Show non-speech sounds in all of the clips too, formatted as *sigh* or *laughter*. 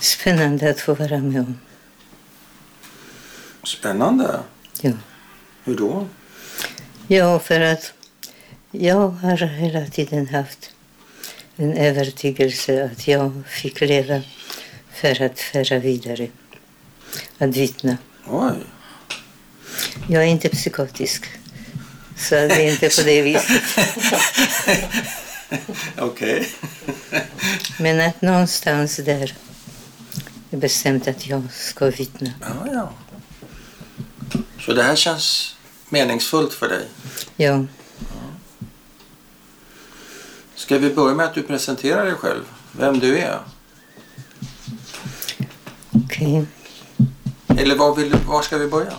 Spännande att få vara med om. Spännande. Ja. Hur då? Ja, för att jag har hela tiden haft en övertygelse att jag fick leva för att föra vidare, att vittna. Oj. Jag är inte psykotisk, så det är inte på det viset. *laughs* Okej. Men att någonstans där är bestämt att jag ska vittna. Ja, ja. Så det här känns meningsfullt för dig? Ja, Ska vi börja med att du presenterar dig själv? Vem du är? okej. Eller var, vill, var ska vi börja?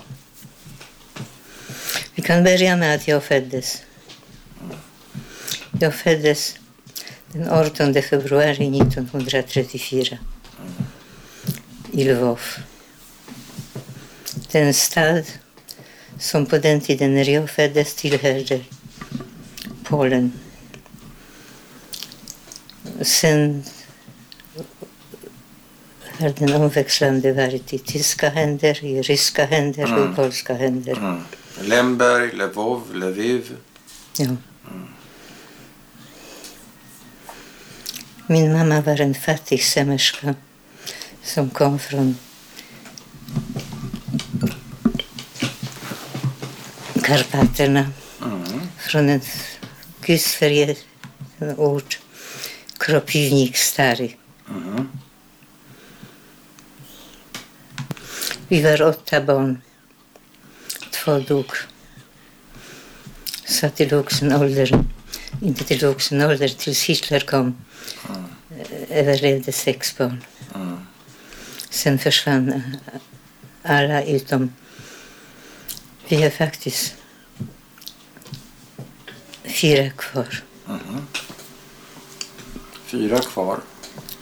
Vi kan börja med att jag föddes. Jag föddes den 18 februari 1934 i Lvov. Den stad som på den tiden när jag föddes tillhörde Polen. Sen har den omväxlande varit i tyska händer, i ryska händer och i Mm. polska händer. Mm. Lemberg, Lvov, Lviv. Ja. Min mamma var en fattig sömmerska som kom från Karpaterna, Mm. från en gudsförgäten ort, Kropiwnik Stary. Mm. Vi var åtta barn. Två dog. Så till vuxen ålder, inte till vuxen ålder, tills Hitler kom, eh, överlevde sex barn. Mm. Sen försvann alla utom... Vi är faktiskt fyra kvar. Mhm. Fyra kvar.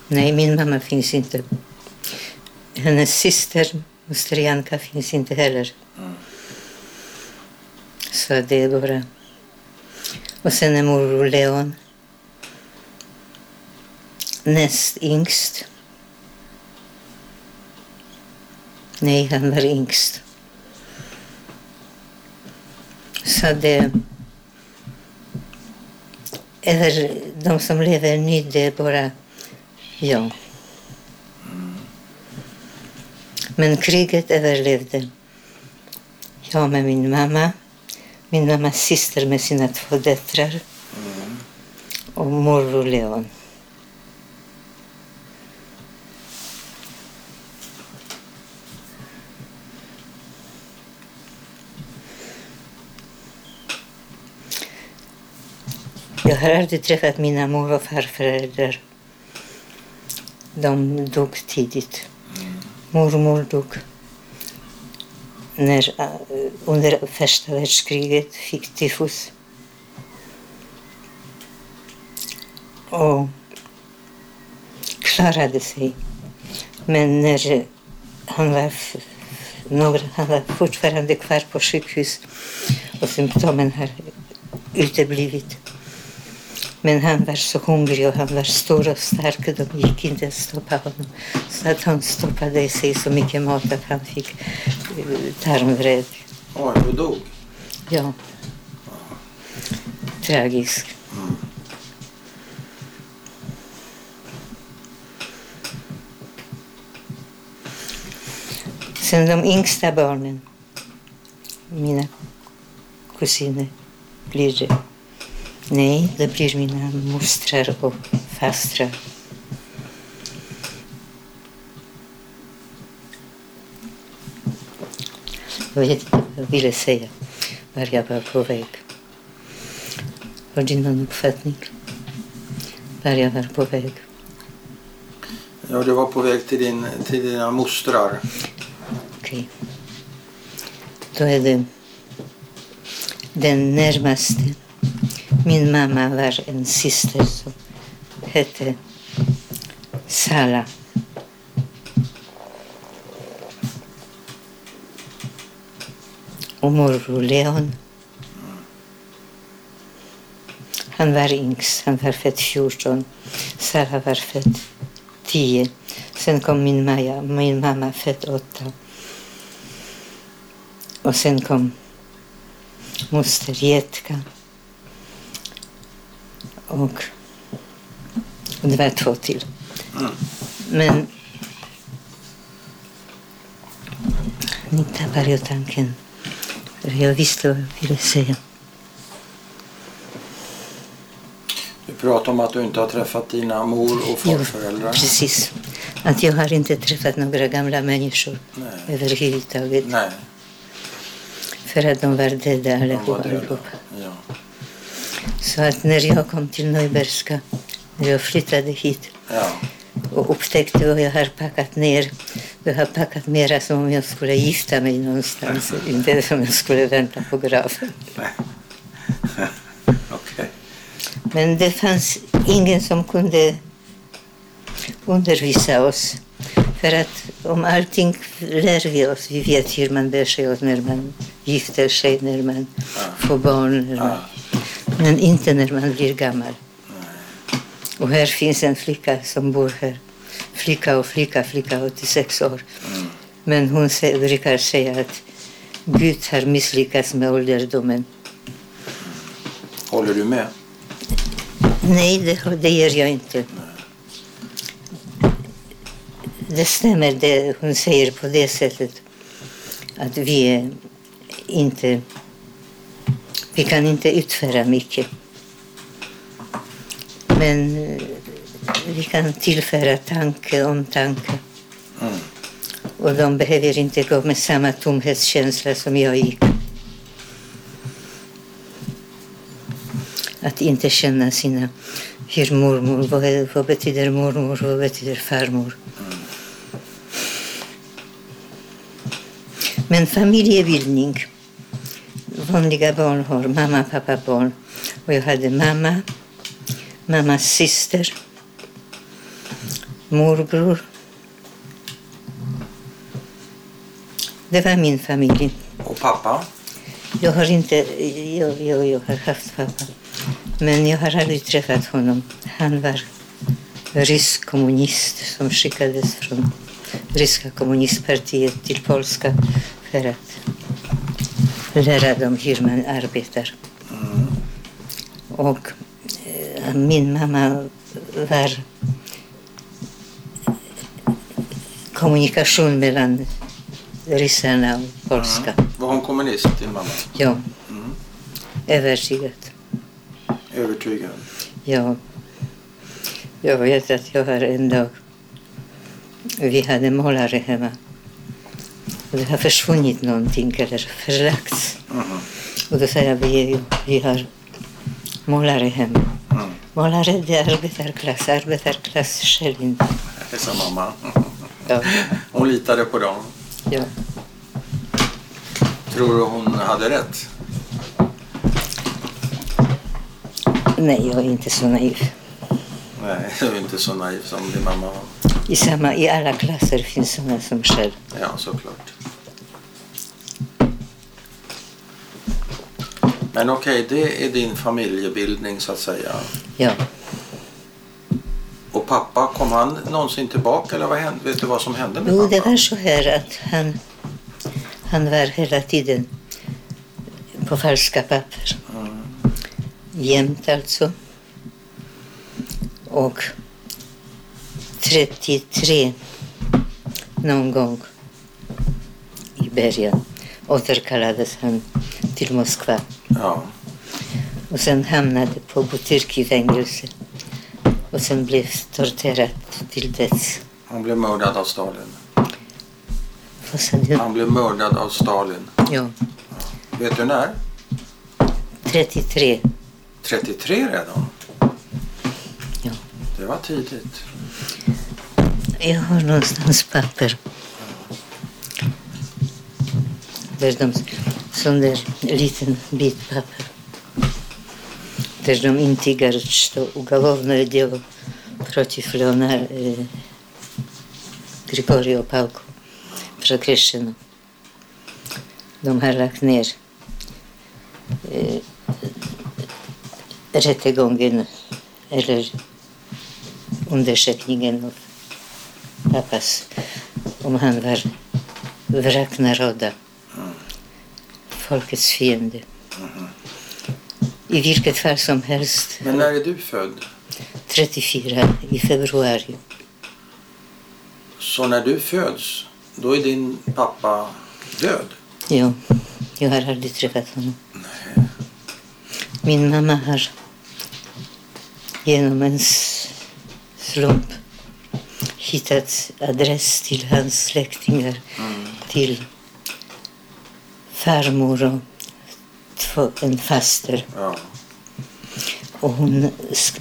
Nej, min mamma finns inte. Hennes syster, moster Janka, finns inte heller. Mm. Så det är bara... Och sen är morbror Leon näst yngst. Nej, han var yngst. Så det... Eller de som lever nu, det är bara jag. Men kriget överlevde. Jag med min mamma, min mammas syster med sina två döttrar och morbror Leon. Jag har aldrig träffat mina mor och farföräldrar. De dog tidigt. Mormor dog när, äh, under första världskriget, fick tyfus. Och klarade sig. Men när han var, några, han var fortfarande kvar på sjukhus och symptomen har uteblivit. Men han var så hungrig och han var stor och stark. De gick inte att stoppa honom. Så att han stoppade i sig så mycket mat att han fick eh, tarmvred. Oj, och dog. Ja. Tragisk. Sen de yngsta barnen, mina kusiner, blir det. Nej, det blir mina mostrar och fastrar. Jag vet inte vad jag ville säga, var jag var på väg. Har du någon uppfattning? Var jag var på väg? Ja, du var på väg till, din, till dina mostrar. Okej. Då är det den närmaste. Min mamma var en syster som hette Sala. Och morbror Leon. Han var yngst, han var född 14. Sara var född 10. Sen kom min, Maja, min mamma, född 8. Och sen kom moster Jetka. Och, det var två till. Men nu tappar jag tanken. För jag visste vad jag ville säga. Du pratar om att du inte har träffat dina mor och farföräldrar. precis. Att jag har inte träffat några gamla människor Nej. överhuvudtaget. Nej, För att de var döda de allihop. var döda. allihop. Ja. Så att när jag kom till Neubergska, när jag flyttade hit ja. och upptäckte vad jag har packat ner. Jag har packat mera som om jag skulle gifta mig någonstans, inte som jag skulle vänta på graven. *laughs* Men det fanns ingen som kunde undervisa oss. För att om allting lär vi oss. Vi vet hur man bär sig åt när man gifter sig, när man får barn. När man. Men inte när man blir gammal. Och här finns en flicka som bor här. Flicka och flicka, flicka 86 år. Men hon brukar säga att Gud har misslyckats med ålderdomen. Håller du med? Nej, det, det gör jag inte. Det stämmer det hon säger på det sättet att vi inte... Vi kan inte utföra mycket. Men eh, vi kan tillföra tanke om tanke. Mm. Och de behöver inte gå med samma tomhetskänsla som jag gick. Att inte känna sina... Hur mormor, vad, är- vad betyder mormor, vad betyder farmor? Men familjebildning. Vanliga barn har mamma, pappa, barn. Och jag hade mamma, mammas syster, morbror. Det var min familj. Och pappa? Jag har inte, jag, jag, jag har haft pappa. Men jag har aldrig träffat honom. Han var rysk kommunist som skickades från ryska kommunistpartiet till polska för att lära dem hur man arbetar. Och eh, min mamma var kommunikation mellan ryssarna och polska. Var hon kommunist, din mamma? Ja, Mm. övertygat. Övertygad. Ja. Jag vet att jag har en dag... Vi hade målare hemma. Och det har försvunnit någonting eller förlagts. Mhm. Och då sa jag, vi, vi har målare hemma. Mm. Målare, det är arbetarklass. Arbetarklass själv inte. Det sa mamma. Ja. Hon litade på dem. ja. Tror du hon hade rätt? Nej, jag är inte så naiv. Nej, du är inte så naiv som din mamma var. I, samma, I alla klasser finns sådana som själv. Ja, såklart. Men okej, det är din familjebildning så att säga. Ja. Och pappa, kom han någonsin tillbaka eller vad hände? Vet du vad som hände med Jo, pappa? det var så här att han, han var hela tiden på falska papper. Mm. Jämt alltså. Och 33 någon gång i början återkallades han till Moskva Ja, och sen hamnade på Butyrki fängelse och sen blev torterad till döds. han blev mördad av Stalin. Vad sa du? Han blev mördad av Stalin. Ja, Vet du när? 33. 33 redan? Ja. Det var tidigt. Jag har någonstans papper. Där de, sån där liten bit papper. Där de intygar, что уголовное дело против Леона э, Григория Палку прекращено. De har lagt ner eh, rättegången eller undersökningen av pappas, om han var Vraknaroda, Folkets fiende. I vilket fall som helst, Men när är du född? 34 i februari. Så när du föds, då är din pappa död? Ja, jag har aldrig träffat honom. Min mamma har genom en slump hittat adress till hans släktingar, till farmor och två, en faster. Ja. Och hon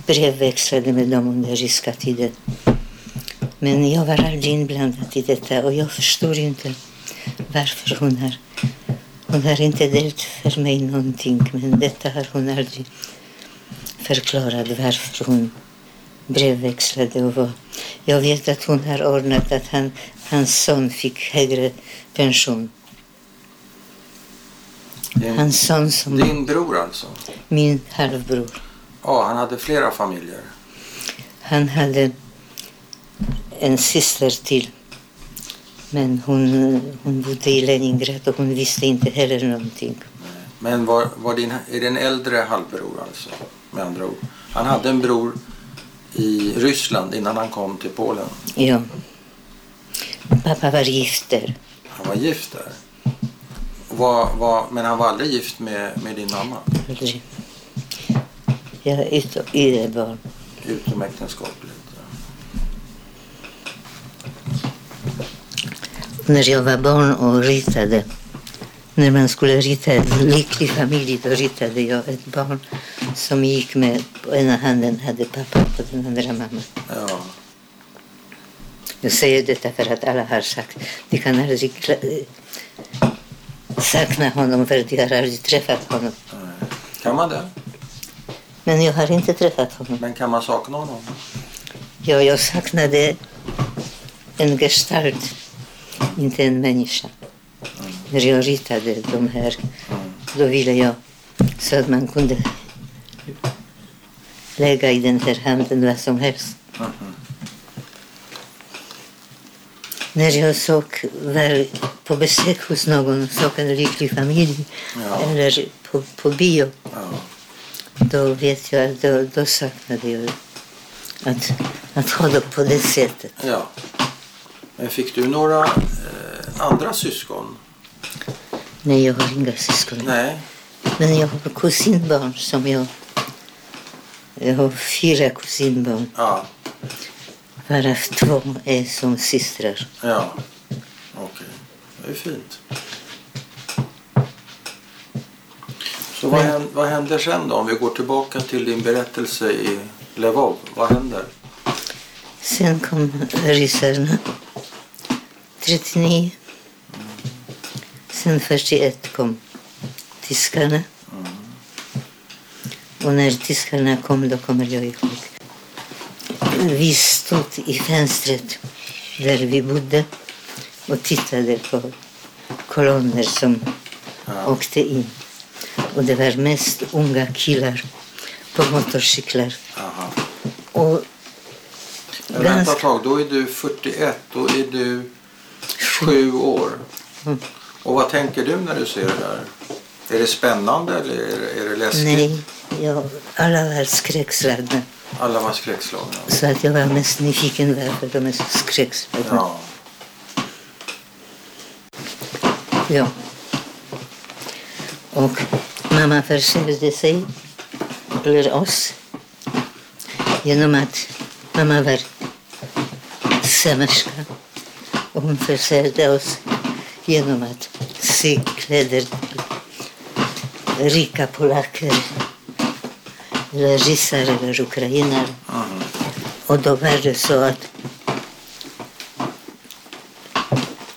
brevväxlade med dem under ryska tiden. Men jag var aldrig inblandad i detta och jag förstår inte varför hon har... Hon har inte delat för mig någonting men detta har hon aldrig förklarat varför hon brevväxlade och vad. Jag vet att hon har ordnat att han, hans son fick högre pension. Din, Hans son som din bror alltså? min halvbror. Ja, han hade flera familjer. Han hade en syster till. Men hon, hon bodde i Leningrad och hon visste inte heller någonting. Men var, var din, är det en äldre halvbror alltså? Med andra ord. Han hade en bror i Ryssland innan han kom till Polen. Ja. Pappa var gift där. Han var gift där. Var, var, men han var aldrig gift med, med din mamma? Aldrig. Jag är ytterbarn. Utomäktenskapligt. När jag var barn och ritade, när man skulle rita en lycklig familj, då ritade jag ett barn som gick med, på ena handen hade pappa, på den andra mamma. Ja. Jag säger detta för att alla har sagt, de kan aldrig sakna honom för de har aldrig träffat honom. nej. Kan man det? Men jag har inte träffat honom. Men kan man sakna honom? Ja, jag saknade en gestalt, inte en människa. När jag ritade de här, då ville jag så att man kunde lägga i den här handen vad som helst. Mhm. När jag såg, var på besök hos någon såg en lycklig familj Ja. eller på, på bio, Ja. då vet jag att då, då saknade jag att, att ha det på det sättet. ja. Men fick du några eh, andra syskon? Nej, jag har inga syskon. Nej. Men jag har kusinbarn som jag... Jag har fyra kusinbarn, Ja. Varav två är som systrar. Ja. Okej. Det är fint. Så vad, händer, vad händer sen då? Om vi går tillbaka till din berättelse i Lvov. Vad händer? Sen kom ryssarna, 39. Sen 41 kom tyskarna. Och när tyskarna kom, då kommer jag ihåg. Vi stod i fönstret där vi bodde och tittade på kolonner som Ja. åkte in. Och det var mest unga killar på motorcyklar. Aha. Och vänta ett tag. Då är du 41. Då är du sju år. Mm. Och vad tänker du när du ser det där? Är det spännande eller är det, är det läskigt? nej, jag, alla var skräckslagna. Alla var skräckslagna. Så att jag var mest nyfiken varför de är så skräckslagna. Ja. Ja. Och mamma försörjde sig, eller oss, genom att mamma var sömmerska. Och hon försörjde oss genom att sy kläder till rika polacker, då var det så att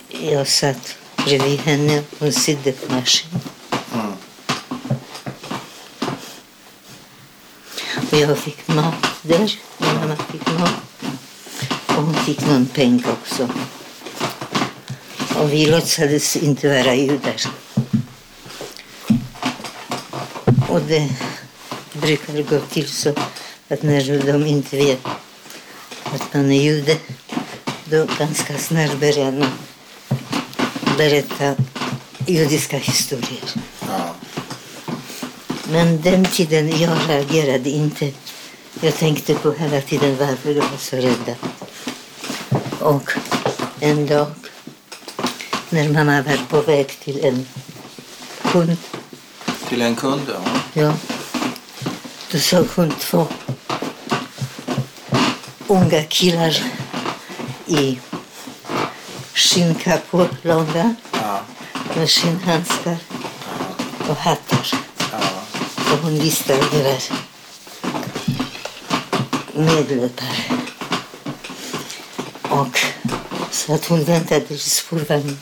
jag satt bredvid henne, hon sydde på maskin. Mm. Och jag fick mat där, och mamma fick mat. Och hon fick någon peng också. Och vi låtsades inte vara judar. Och det brukar gå till så att när de inte vet att man är jude, då ganska snart började man berätta judiska historier. Ja. Men den tiden jag reagerade inte. Jag tänkte på hela tiden varför de var så rädda. Och en dag när mamma var på väg till en kund, Till en kund, ja. ja, såg hon två unga killar i skinnkappor, långa, Ja. med skinnhandskar och hattar. ja. Och hon visste det var medlöpare. Och så att hon väntade till spårvagnen.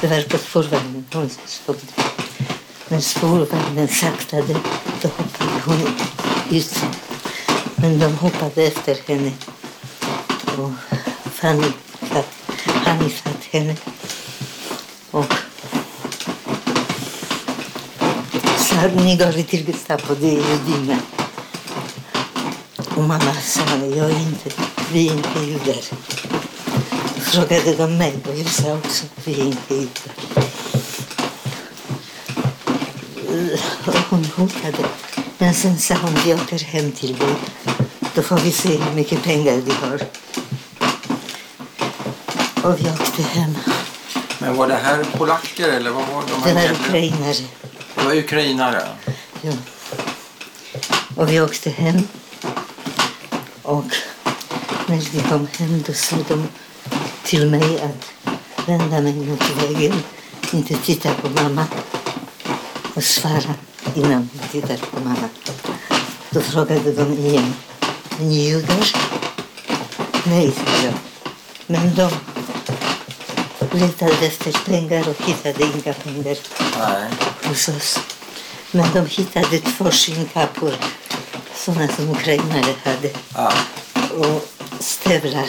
Det var på spårvagnen hon det. När spårvagnen saktade då hoppade hon isen. Men de hoppade efter henne. Och Fanny satt, Fanny satt henne. Och sa ni går till Gestapo, det är judinna. Och mamma sa, jag är inte, vi är inte judar. Frågade de mig och jag sa också, vi är inte judar. Hon hotade. Men sen sa hon, vi åker hem till dig. Då får vi se hur mycket pengar vi har. Och vi åkte hem. Men var det här polacker eller vad var de? Det var ukrainare. Det var ukrainare. Ja. Och vi åkte hem. Och när vi kom hem då sa de till mig att vända mig mot väggen, inte titta på mamma och svara innan jag tittar på mamma. Då frågade de igen, är ni judar? Nej, sa jag. Men de letade efter pengar och hittade inga pengar Nej. hos oss. Men de hittade två skinnkappor, sådana som ukrainare hade, Ja. och stövlar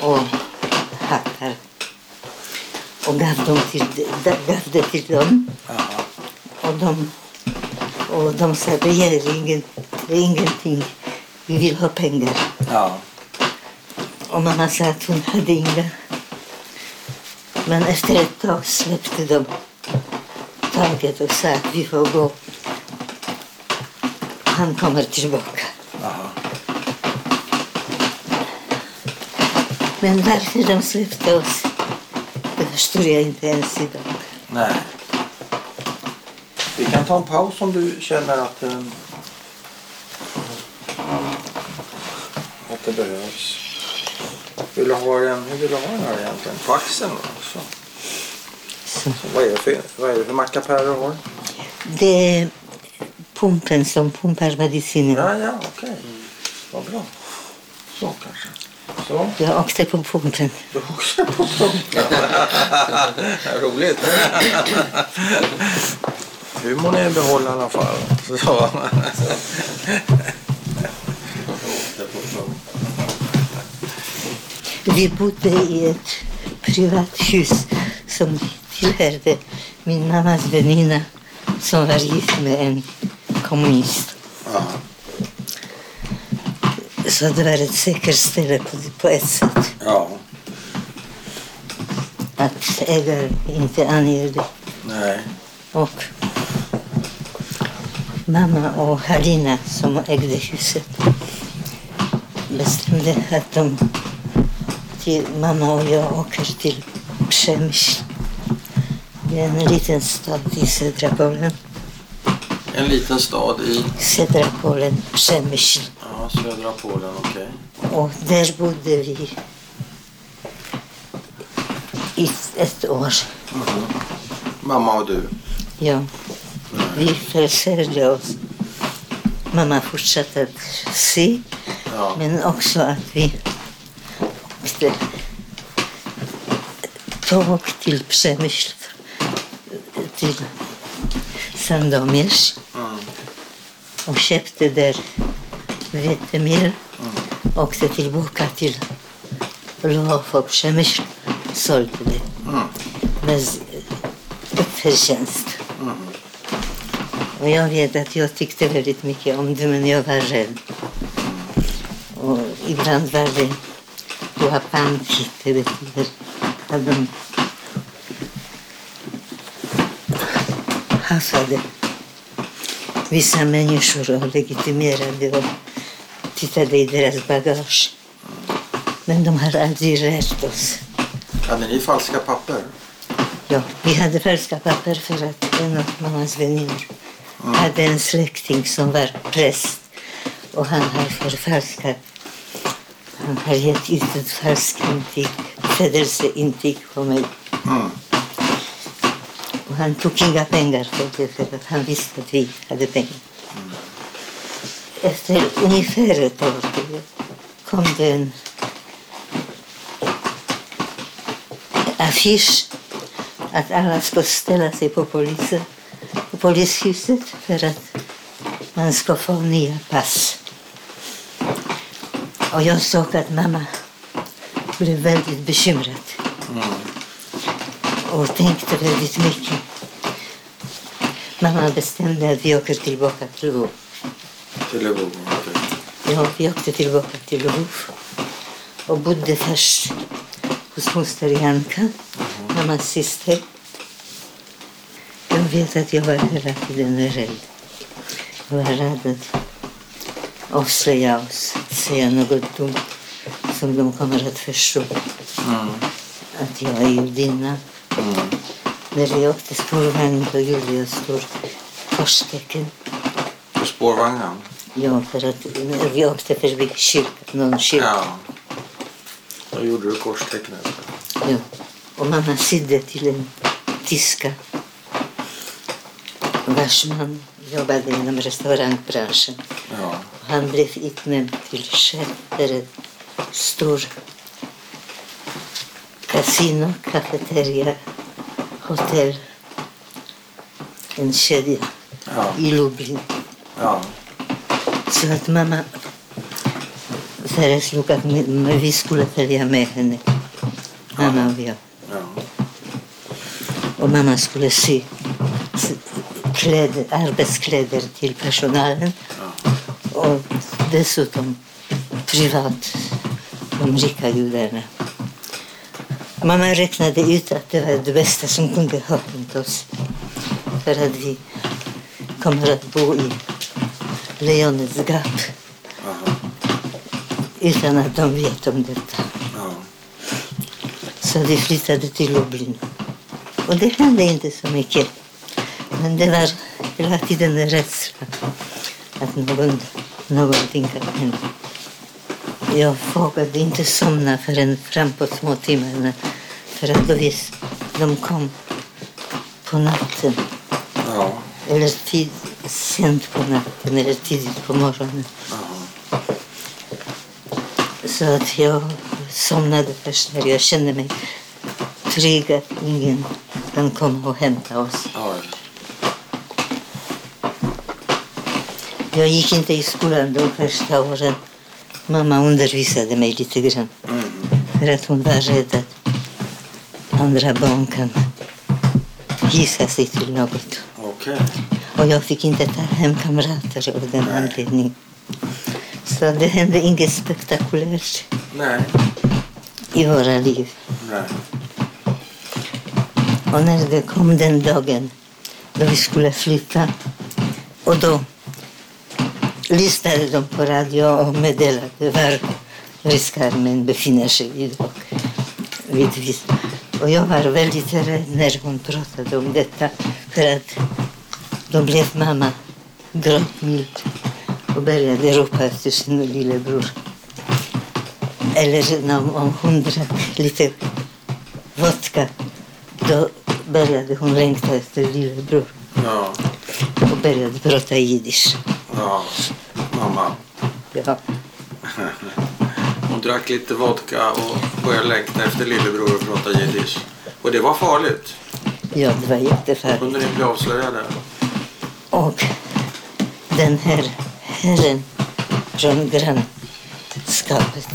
och hattar. Och gav, dem till, gav det till dem. Ja. Och de, och de sa, det ger ingen, det är ingenting, vi vill ha pengar. ja. Och mamma sa att hon hade inga. Men efter ett tag släppte de taget och sa att vi får gå. Han kommer tillbaka. Jaha. Men varför de släppte oss, det förstår jag inte ens idag. Nej. Vi kan ta en paus om du känner att, eh, att det behövs. Vill du ha den, hur vill du ha den här egentligen? På axeln? Så. Så. Vad är det för, vad är det för mackapärer du har? Det är pumpen som pumpar medicinen. Ja, ja, okej. Vad bra. Så kanske. Så. Jag åkte på pumpen. Du också på pumpen. *laughs* Roligt. *laughs* Humorn är i behåll i alla fall. Så. Vi bodde i ett privat hus som tillhörde min mammas väninna som var gift med en kommunist. Så det var ett säkert ställe på, på ett sätt. ja. Att ägaren inte anger det. Nej. Och mamma och Halina som ägde huset bestämde att de till mamma och jag åker till Przemyśl. Det är en liten stad i södra Polen. En liten stad i Södra Polen, Przemyśl. ja, södra Polen, okej. Och där bodde vi i ett år. Mamma och du. Ja. Vi försörjde oss. Mamma fortsatte att sy, Ja. men också att vi åkte tåg till Przemyśl, till Sandomierz Mm. och köpte där vetemjöl. Åkte tillbaka till Lwów och Przemyśl sålde det Mm. med förtjänst. Och jag vet att jag tyckte väldigt mycket om det, men jag var rädd. Och ibland var det Puapanki, det betyder att de haffade vissa människor och legitimerade och tittade i deras bagage. Men de har aldrig rärt oss. Hade ni falska papper? Ja, vi hade falska papper för att en av mammas väninnor hade en släkting som var präst och han har förfalskat. Han har gett ut ett falskt intyg, födelseintyg på mig. Mm. Och han tog inga pengar för det för att han visste att vi hade pengar. Efter ungefär ett år kom det en affisch att alla ska ställa sig på polisen, polishuset för att man ska få nya pass. Och jag såg att mamma blev väldigt bekymrad Mm. och tänkte väldigt mycket. Mamma bestämde att vi åker tillbaka till Lvov. Till Lvov? okej. Ja, vi åkte tillbaka till Lvov och bodde först hos moster Janka, mammas syster. Vet att jag var hela tiden rädd. Jag var rädd att avslöja oss, att säga något dumt som de kommer att förstå Mm. att jag är judinna. Mm. När vi åkte spårvagn då gjorde jag stor korstecken. På spårvagnen? Ja, för att vi åkte förbi kyrkan, någon kyrka. Ja. Då gjorde du korstecknet. Ja. Och mamma sydde till en tyska vars man jobbade inom restaurangbranschen. Ja. Han blev utnämnd till chef för ett stort kasino, kafeteria, hotell. En kedja Ja. i Lublin. Ja. Så att mamma föreslog att vi skulle följa med henne. Mamma och jag. ja. Och mamma skulle sy kläder, arbetskläder till personalen. Och dessutom privat de rika judarna. Mamma räknade ut att det var det bästa som kunde ha hänt oss. För att vi kommer att bo i Leonets gap utan att de vet om detta. Så vi flyttade till Lublin. Och det hände inte så mycket. Men det var hela tiden en rädsla att någon, någonting kan hända. Jag vågade inte somna förrän fram på små timmarna. För att då vis, de kom på natten. Ja. Eller tid, sent på natten eller tidigt på morgonen. Ja. Så att jag somnade först när jag kände mig trygg att ingen kan komma och hämta oss. Oj. Jag gick inte i skolan de första åren. Mamma undervisade mig lite grann. För att hon var rädd att andra barn kan gissa sig till något. Okej. Och jag fick inte ta hem kamrater av den Nej. anledningen. Så det hände inget spektakulärt Nej. i våra liv. Nej. Och när det kom den dagen då vi skulle flytta och då lyssnade de på radio och meddelade var ryska armén befinner sig. Vid vis. Och jag var väldigt rädd när hon pratade om detta för att då blev mamma gråtmild och började ropa efter sin lillebror. Eller om hon drack lite vodka då började hon längta efter lillebror Ja. och började prata jiddisch. Ja. Mamma. Ja. Hon drack lite vodka och började längta efter lillebror och prata jiddisch. Och det var farligt. ja, det var jättefarligt. Kunde ni bli avslöjade? Och den här herren från grannskapet,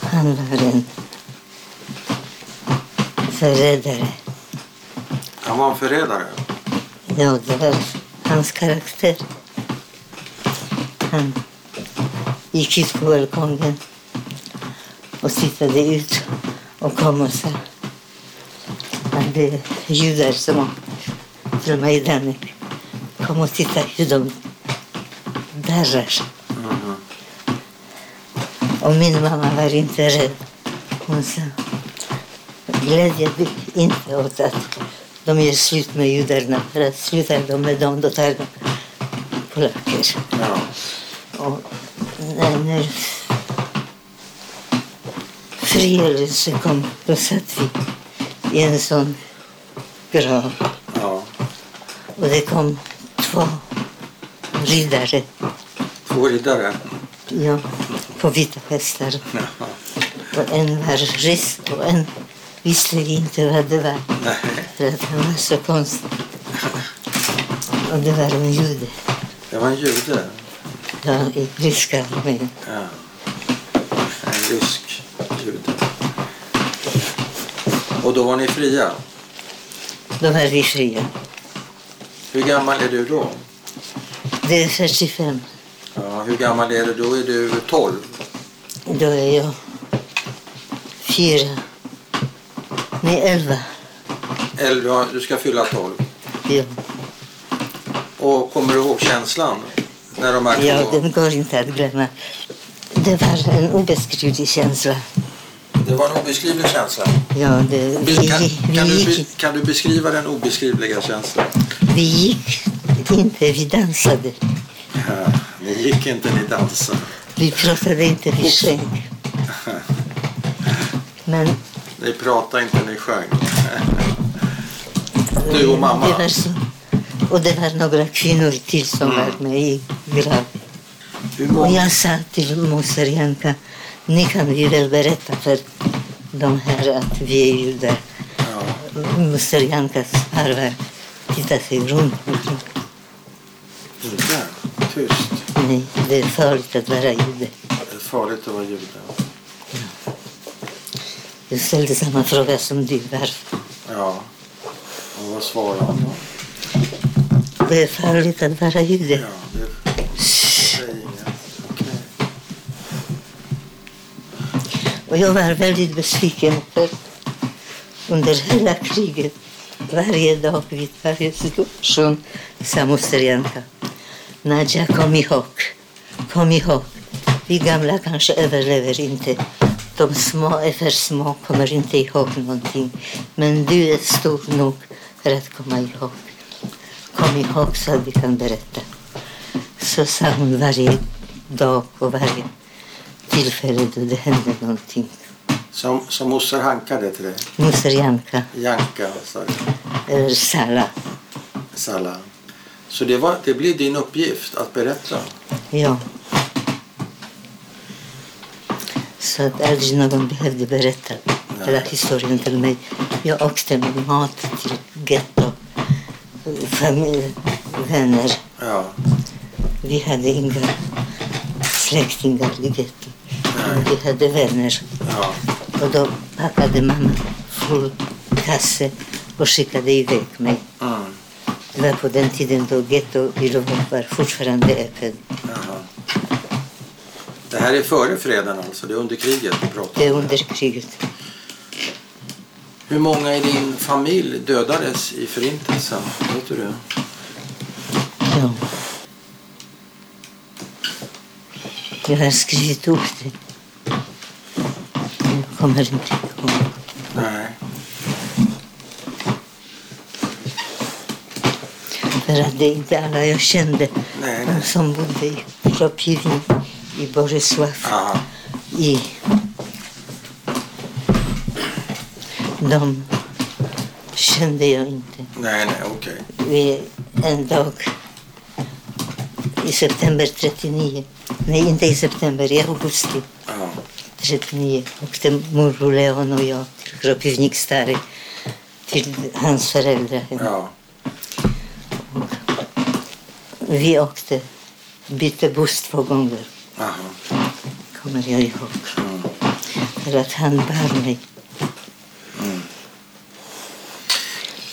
han var en förrädare. Han var en förrädare. Ja, det var hans karaktär. Han *laughs* gick ut på balkongen och tittade ut och kom och sa att det är judar som från Majdanek kom och titta hur de darrar. Mhm. Och min mamma var inte rädd. Hon sa glädje dig inte åt att de gör slut med judarna. För att slutar de med dem, då tar de polacker. Ja. Och kom, då satt vi i en sån grav. ja. Och det kom två riddare Två riddare. ja, på vita hästar. Ja. Och en var rysk och en visste inte vad det var. Nej. För att han var så konstig. Och det var en jude. Det var en jude. Ja, i ryska armén. Ja. En rysk jude. Och då var ni fria. Då var vi fria. Hur gammal är du då? Det är 45. Ja, hur gammal är du? Då är du 12. Då är jag fyra. Nej, elva. Ja, du ska fylla 12. Ja, Och kommer du ihåg känslan? När de här ja den går inte att glömma. Det var en obeskrivlig känsla. Det var en obeskrivlig känsla. Ja, det, vi, Kan, vi, kan, du, gick, be- kan du beskriva den obeskrivliga känslan? vi gick inte, vi dansade. Ja, ni gick inte, ni dansade. Vi pratade inte, vi sjöng. Men Ni pratade inte, ni sjöng. Du och mamma? Det var så. Och det var några kvinnor till som Mm. var med i Hur Och jag sa till moster Janka, ni kan ju väl berätta för de här att vi är judar. Ja, Moster Jankas farvar tittade sig runt. inte. Tyst. Nej, det är farligt att vara jude. Det är farligt att vara jude. Du ställde samma fråga som du, varför? Ja. Och vad svarade han då? Det är farligt att vara jude. Ja, det säger inget. Okej. Och jag var väldigt besviken för under hela kriget, varje dag vid varje situation, sa moster Janka. Nadja, kom ihåg, kom ihåg. Vi gamla kanske överlever inte. De små är för små, kommer inte ihåg någonting. Men du är stor nog för att komma ihåg. Kom ihåg så att vi kan berätta. Så sa hon varje dag och varje tillfälle då det hände någonting. Som, som moster Hanka det till dig? Moster Janka, Janka, du. eller Sala. Salla. Så det, var, det blir din uppgift att berätta? Ja. Så att aldrig någon behövde berätta hela historien till mig. Jag åkte med mat till getto, familj, vänner. Ja. Vi hade inga släktingar i gettot. Vi hade vänner. ja. Och då packade mamma full kasse och skickade iväg mig. Mm. Det var på den tiden då getto i Lvov var fortfarande öppen. Jaha. Det här är före freden alltså? Det är under kriget vi pratar Det är under kriget. Hur många i din familj dödades i förintelsen? Vet du det? Ja. Jag har skrivit upp det. Jag kommer inte ihåg. Nej. För att det är inte alla jag kände. Nej, De nej. som bodde i Kropivni, i Borisław, Aha. i... De kände jag inte. Nej, nej, okej. Vi, en dag i september 39, nej inte i september, i augusti Ja. 39 åkte morbror Leon och jag till Kropivnik Stary, till hans föräldrar. ja. Vi åkte, bytte buss två gånger, Aha. kommer jag ihåg. Mm. För att han bar mig.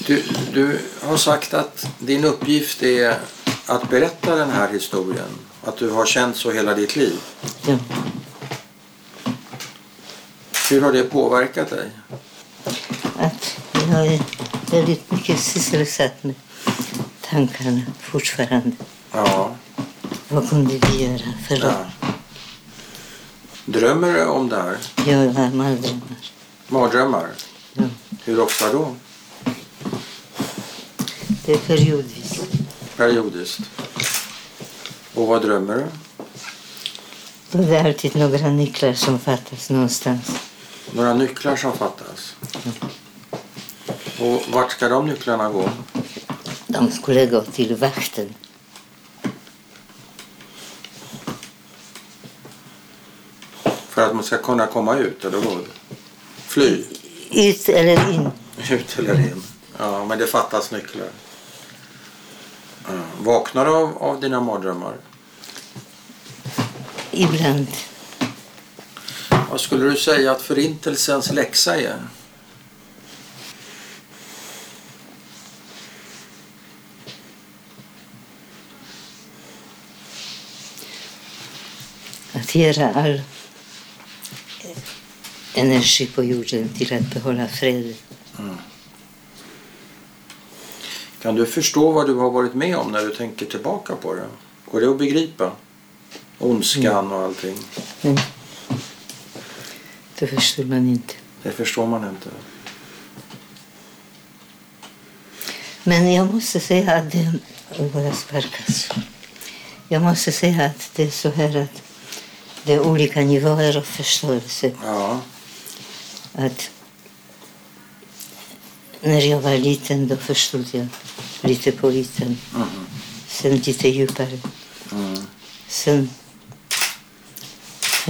Du, du har sagt att din uppgift är att berätta den här historien. Att du har känt så hela ditt liv. Ja. Hur har det påverkat dig? Att jag är väldigt mycket sysselsatt med tankarna fortfarande. Ja. Vad kunde vi göra för ja. dem? Drömmer du om det här? Jag har mardrömmar. Mardrömmar? Ja. Hur ofta då? Det är periodvis. Periodiskt. Och vad drömmer du? Då är det alltid några nycklar som fattas någonstans. Några nycklar som fattas? Och vart ska de nycklarna gå? De skulle gå till vakten. För att man ska kunna komma ut, eller vad? Fly? Ut eller in. Ut eller in? Ja, men det fattas nycklar. Ja. Vaknar du av, av dina mardrömmar? Ibland. Vad skulle du säga att förintelsens läxa är? Att göra all energi på jorden till att behålla fred. Kan du förstå vad du har varit med om när du tänker tillbaka på det? Går det att begripa? Ondskan och allting. Men det förstår man inte. Det förstår man inte. Men jag måste säga att det... Vad jag sparkas. Jag måste säga att det är så här att det är olika nivåer av förståelse. Ja. Att när jag var liten då förstod jag lite på ytan. Mm. Sen lite djupare. Mm. Sen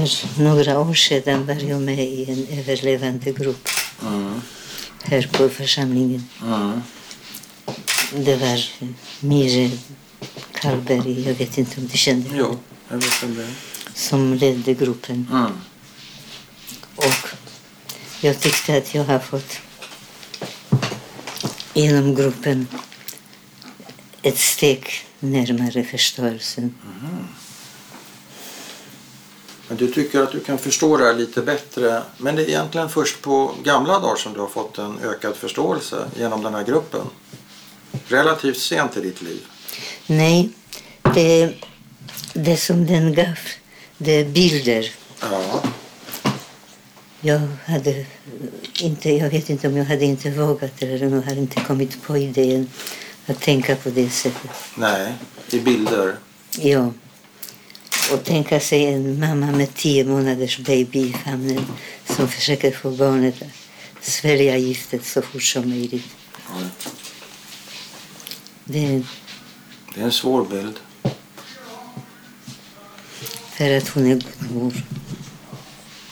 för några år sedan var jag med i en överlevande grupp Mm. här på församlingen. Mm. Det var Mire Karlberg, jag vet inte om du kände henne, Jo, som ledde gruppen. Mm. Och jag tyckte att jag har fått inom gruppen ett steg närmare förståelsen. Men du tycker att du kan förstå det här lite bättre. Men det är egentligen först på gamla dagar som du har fått en ökad förståelse genom den här gruppen. Relativt sent i ditt liv. Nej, det, det som den gav, det är bilder. Ja. Jag hade inte, jag vet inte om jag hade inte vågat eller om jag hade inte kommit på idén att tänka på det sättet. Nej, i bilder. Ja. Och tänka sig en mamma med tio månaders baby i famnen som försöker få barnet att svälja giftet så fort som möjligt. Det Det är en svår bild. är för att hon är god mor.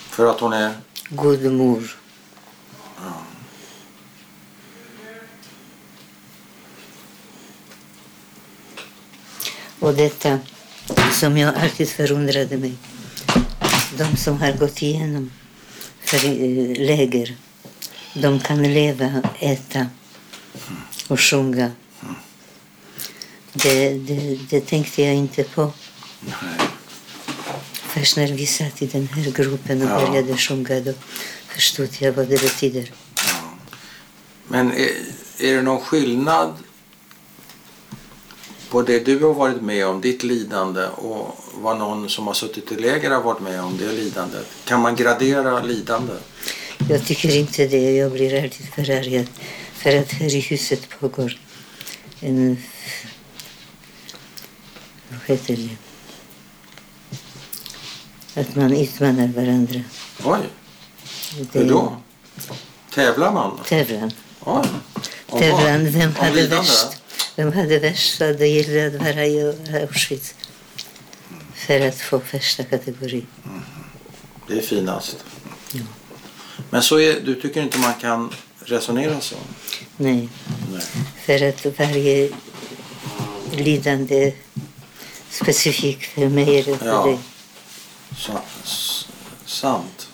För att hon är... God mor. Och detta som jag alltid förundrade mig. De som har gått igenom för, eh, läger, de kan leva, äta och sjunga. Det, det, det tänkte jag inte på Nej. först när vi satt i den här gruppen och Ja. började sjunga. Då förstod jag vad det betyder. Ja. Men är, är det någon skillnad på det du har varit med om, ditt lidande och vad någon som har suttit i läger har varit med om, det lidandet? Kan man gradera lidande? Jag tycker inte det. Jag blir alltid förargad. För att här i huset pågår en... Vad heter det? Att man utmanar varandra. Oj, Det hur då? Tävlar man? Tävlan. Oj. Tävlan. Vem hade lidande? värst? Vem hade värst? Så det gällde att vara i Auschwitz. För att få första kategori. Det är finast. Ja. Men så är, du tycker inte man kan resonera så? Nej. Nej. För att varje lidande specifikt för mig eller för Ja. dig. Sant.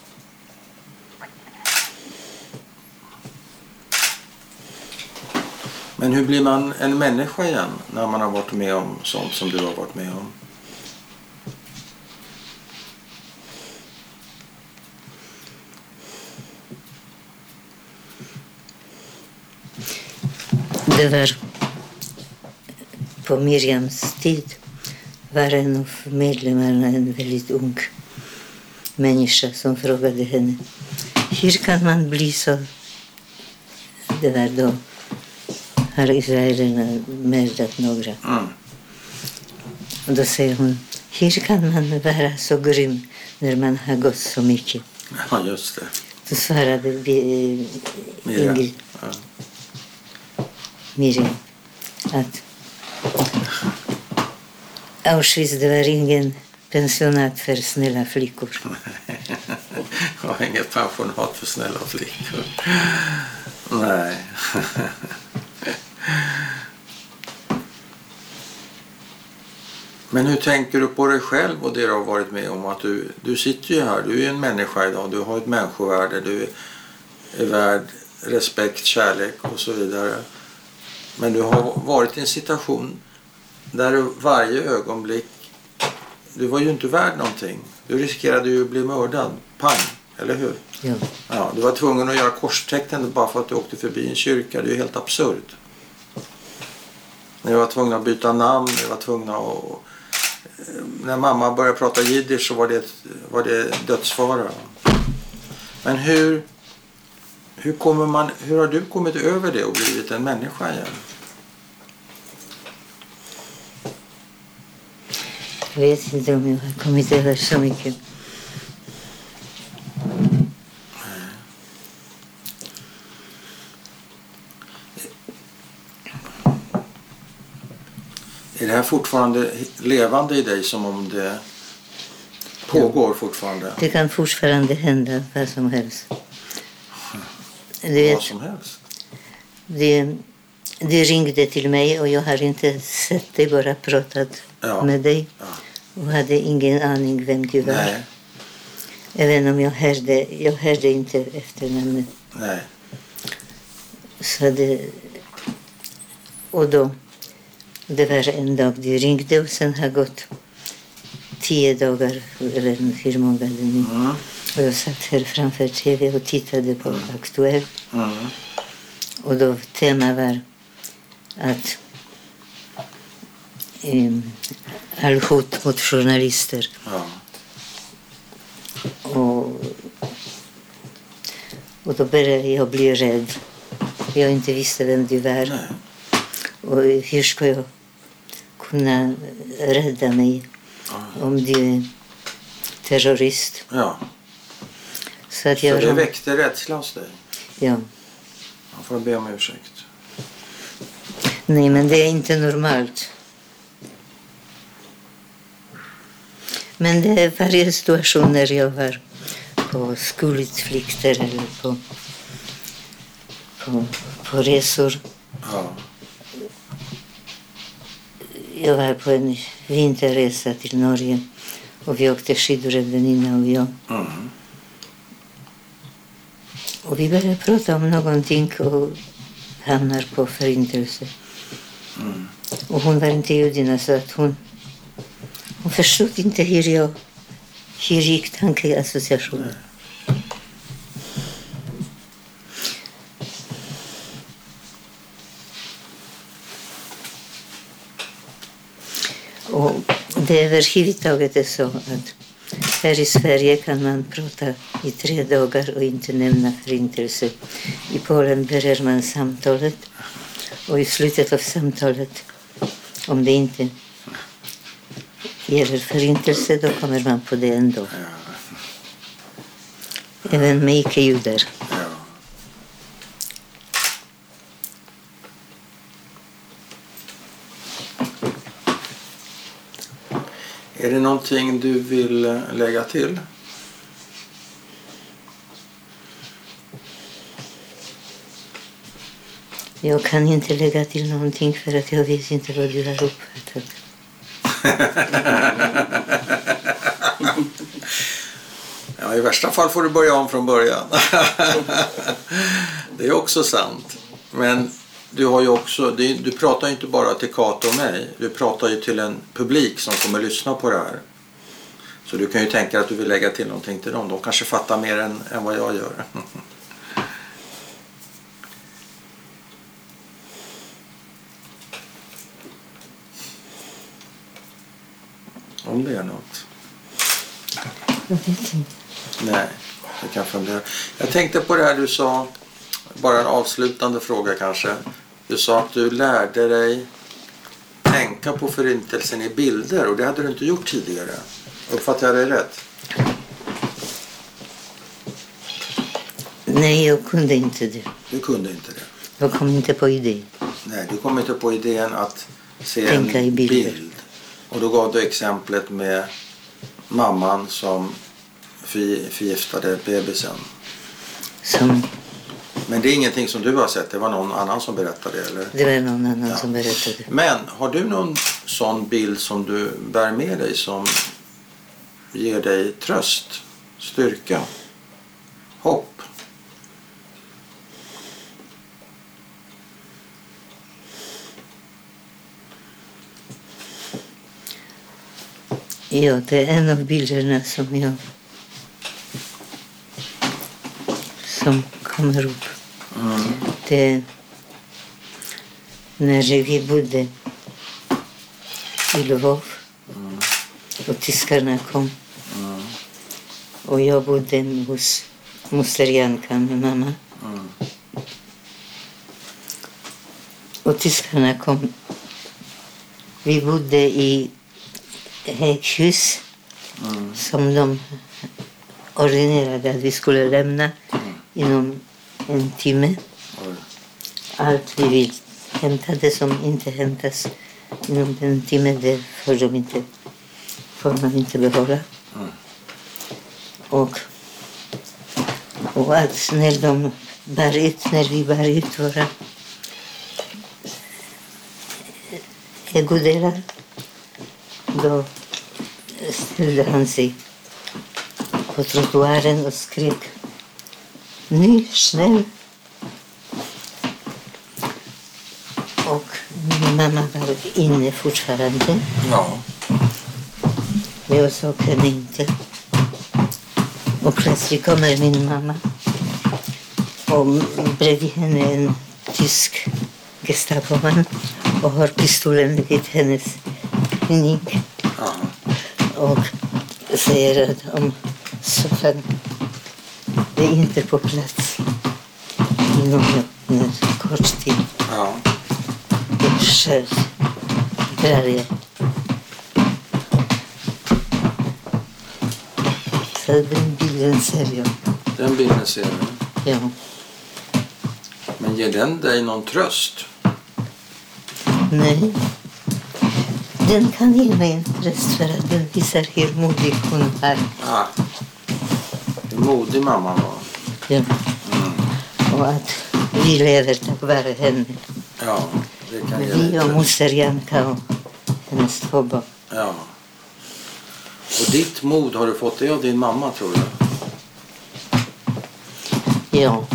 Men hur blir man en människa igen när man har varit med om sånt som du har varit med om? Det var på Miriams tid var en av medlemmarna en väldigt ung människa som frågade henne hur kan man bli så... Det var då har israelerna mördat några. Mm. Och då säger hon hur kan man vara så grym när man har gått så mycket? Ja, just det. Då svarade vi, Miriam. Ingrid Ja. Miriam att Auschwitz det var ingen pensionat för snälla flickor. *laughs* Jag har inget pensionat för snälla flickor. Nej. *laughs* Men hur tänker du på dig själv och det du har varit med om? Att du, du sitter ju här, du är en människa idag, du har ett människovärde, du är värd respekt, kärlek och så vidare. Men du har varit i en situation där du varje ögonblick, du var ju inte värd någonting. Du riskerade ju att bli mördad, pang, eller hur? Ja. Ja, du var tvungen att göra korstecken bara för att du åkte förbi en kyrka. Det är ju helt absurt. Ni var tvungna att byta namn, ni var tvungna att... eh, När mamma började prata jiddisch så var det, var det dödsfara. Men hur, hur, kommer man, hur har du kommit över det och blivit en människa igen? Jag vet inte om jag har kommit över så mycket. Är det här fortfarande levande i dig som om det pågår fortfarande? Det kan fortfarande hända vad som helst. Du Vad som helst? det, det ringde till mig och jag har inte sett dig, bara pratat Ja. med dig. Ja. Och hade ingen aning vem du var. Nej, Även om jag hörde, jag hörde inte efternamnet. nej. Så det, och då, det var en dag du ringde och sen har gått tio dagar, eller hur många det nu. Mm, Och jag satt här framför tv och tittade på Aktuellt. mm, Och då tema var att um, all hot mot journalister. ja. Och, och då började jag bli rädd. Jag inte visste vem du var. Nej. Och hur ska jag kunna rädda mig Ja. om du är terrorist? ja. Så att Så jag... det väckte rädsla hos dig? ja. Jag får be om ursäkt. Nej, men det är inte normalt. Men det är varje situation när jag var på skolutflykter eller på, på, på resor. Ja. Jag var på en vinterresa till Norge och vi åkte skidor, väninna och jag. Mm. Och vi började prata om någonting och hamnar på förintelse. Mm. Och hon var inte judinna så att hon, hon förstod inte hur jag, hur gick tankeassociationen. Och det överhuvudtaget är så att här i Sverige kan man prata i tre dagar och inte nämna förintelse. I Polen börjar man samtalet och i slutet av samtalet, om det inte gäller förintelse, då kommer man på det ändå. Även med icke-judar. Ja. Är det någonting du vill eh, lägga till? Jag kan inte lägga till någonting för att jag vet inte vad du har uppfattat. *laughs* Ja, I värsta fall får du börja om från början. *laughs* det är också sant. Men du har ju också, du pratar ju inte bara till Kato och mig. Du pratar ju till en publik som kommer att lyssna på det här. Så du kan ju tänka att du vill lägga till någonting till dem. De kanske fattar mer än, än vad jag gör. *laughs* Om det är något. Jag vet inte. Nej, jag kan fundera. Jag tänkte på det här du sa bara en avslutande fråga kanske. Du sa att du lärde dig tänka på förintelsen i bilder och det hade du inte gjort tidigare. Uppfattar jag dig rätt? Nej, jag kunde inte det. Du kunde inte det. Jag kom inte på idén. Nej, du kom inte på idén att se Tänka en bild. Och då gav du exemplet med mamman som förgi- förgiftade bebisen. Som, Men det är ingenting som du har sett, det var någon annan som berättade eller? det var någon annan Ja. som berättade. Men har du någon sån bild som du bär med dig som ger dig tröst, styrka, hopp? Ja, det är en av bilderna som jag... Som Mm. Det är när vi bodde i Lvov och. Mm. Jag bodde hos moster Janka med mamma. Mm. Och tyskarna kom. Vi bodde i häckhus Mm. som de ordinerade att vi skulle lämna inom en timme. Allt vi vill hämta, det som inte hämtas inom en timme, det får, de inte, får man inte behålla. Mm. Och, och att när de bar ut, när vi bar ut våra ägodelar, då ställde han sig på trottoaren och skrek Nu, snäll! Och min mamma var inne fortfarande. Ja. Jag såg henne inte. Och plötsligt kommer min mamma. Och bredvid henne en tysk gestapoman och har pistolen vid hennes ja. och säger att om soffan är inte på plats inom en kort tid, ja. då själv drar jag. Så den bilden ser jag. Den bilden ser du. Ja. Men ger den dig någon tröst? Nej. Den kan ge mig en tröst för att den visar hur modig hon är. Ah. Modig mamma var. Ja. Mm. Och att vi lever tack vare henne. Ja, det kan Vi och moster Janka och hennes två barn. Ja. Och ditt mod, har du fått det av din mamma tror du? Ja.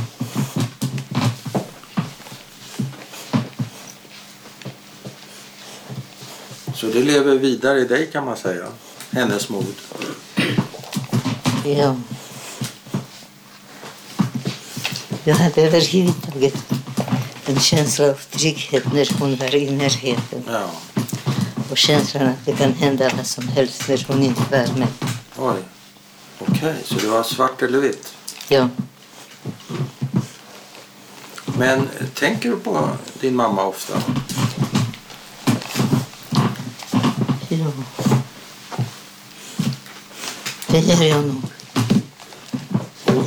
Så det lever vidare i dig kan man säga. Hennes mod. Ja. Jag hade överhuvudtaget en känsla av trygghet när hon var i närheten. Ja. Och känslan att det kan hända vad som helst när hon inte var med. Oj. Okej, så det var svart eller vitt. Ja. Men tänker du på din mamma ofta? ja. Det gör jag nog.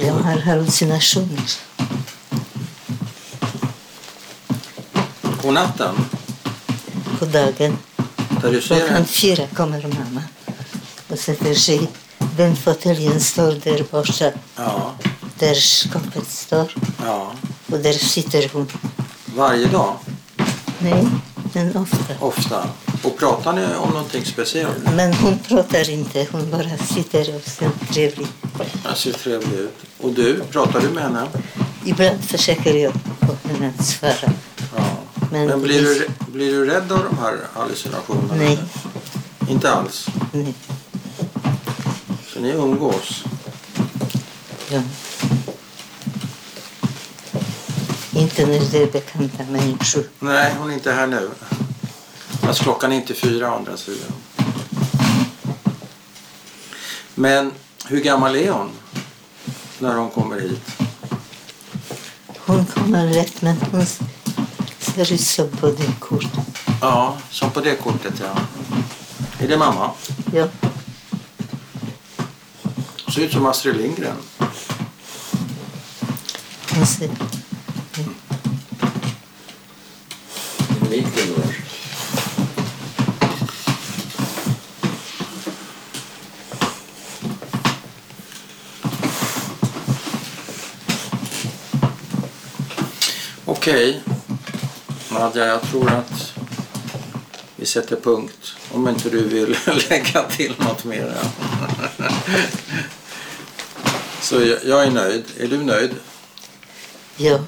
Jag har hallucinationer. På natten? På dagen. Där du ser Klockan fyra kommer mamma och sätter sig. Den fåtöljen står där borta, Ja. där skåpet står. ja. Och där sitter hon. Varje dag? Nej, men ofta. Ofta? Och pratar ni om någonting speciellt? Men hon pratar inte, hon bara sitter och ser trevlig. Jag ser trevlig ut. Och du, pratar du med henne? Ibland försöker jag få henne att svara. Men Men, blir, du, blir du rädd av de här hallucinationerna? Nej, Inte alls? nej. Så ni umgås? Ja. Inte när det är bekanta människor. Nej, hon är inte här nu. Fast klockan är inte fyra å andra sidan. Men Hur gammal är hon när hon kommer hit? Hon kommer rätt, men hon som på det kortet. Ja, som på det kortet ja. Är det mamma? Ja, Ser ut som Astrid Lindgren. hon ser. Vilken då? Nadja, jag tror att vi sätter punkt. Om inte du vill *laughs* lägga till något mer. *laughs* Så jag är nöjd. Är du nöjd? Ja,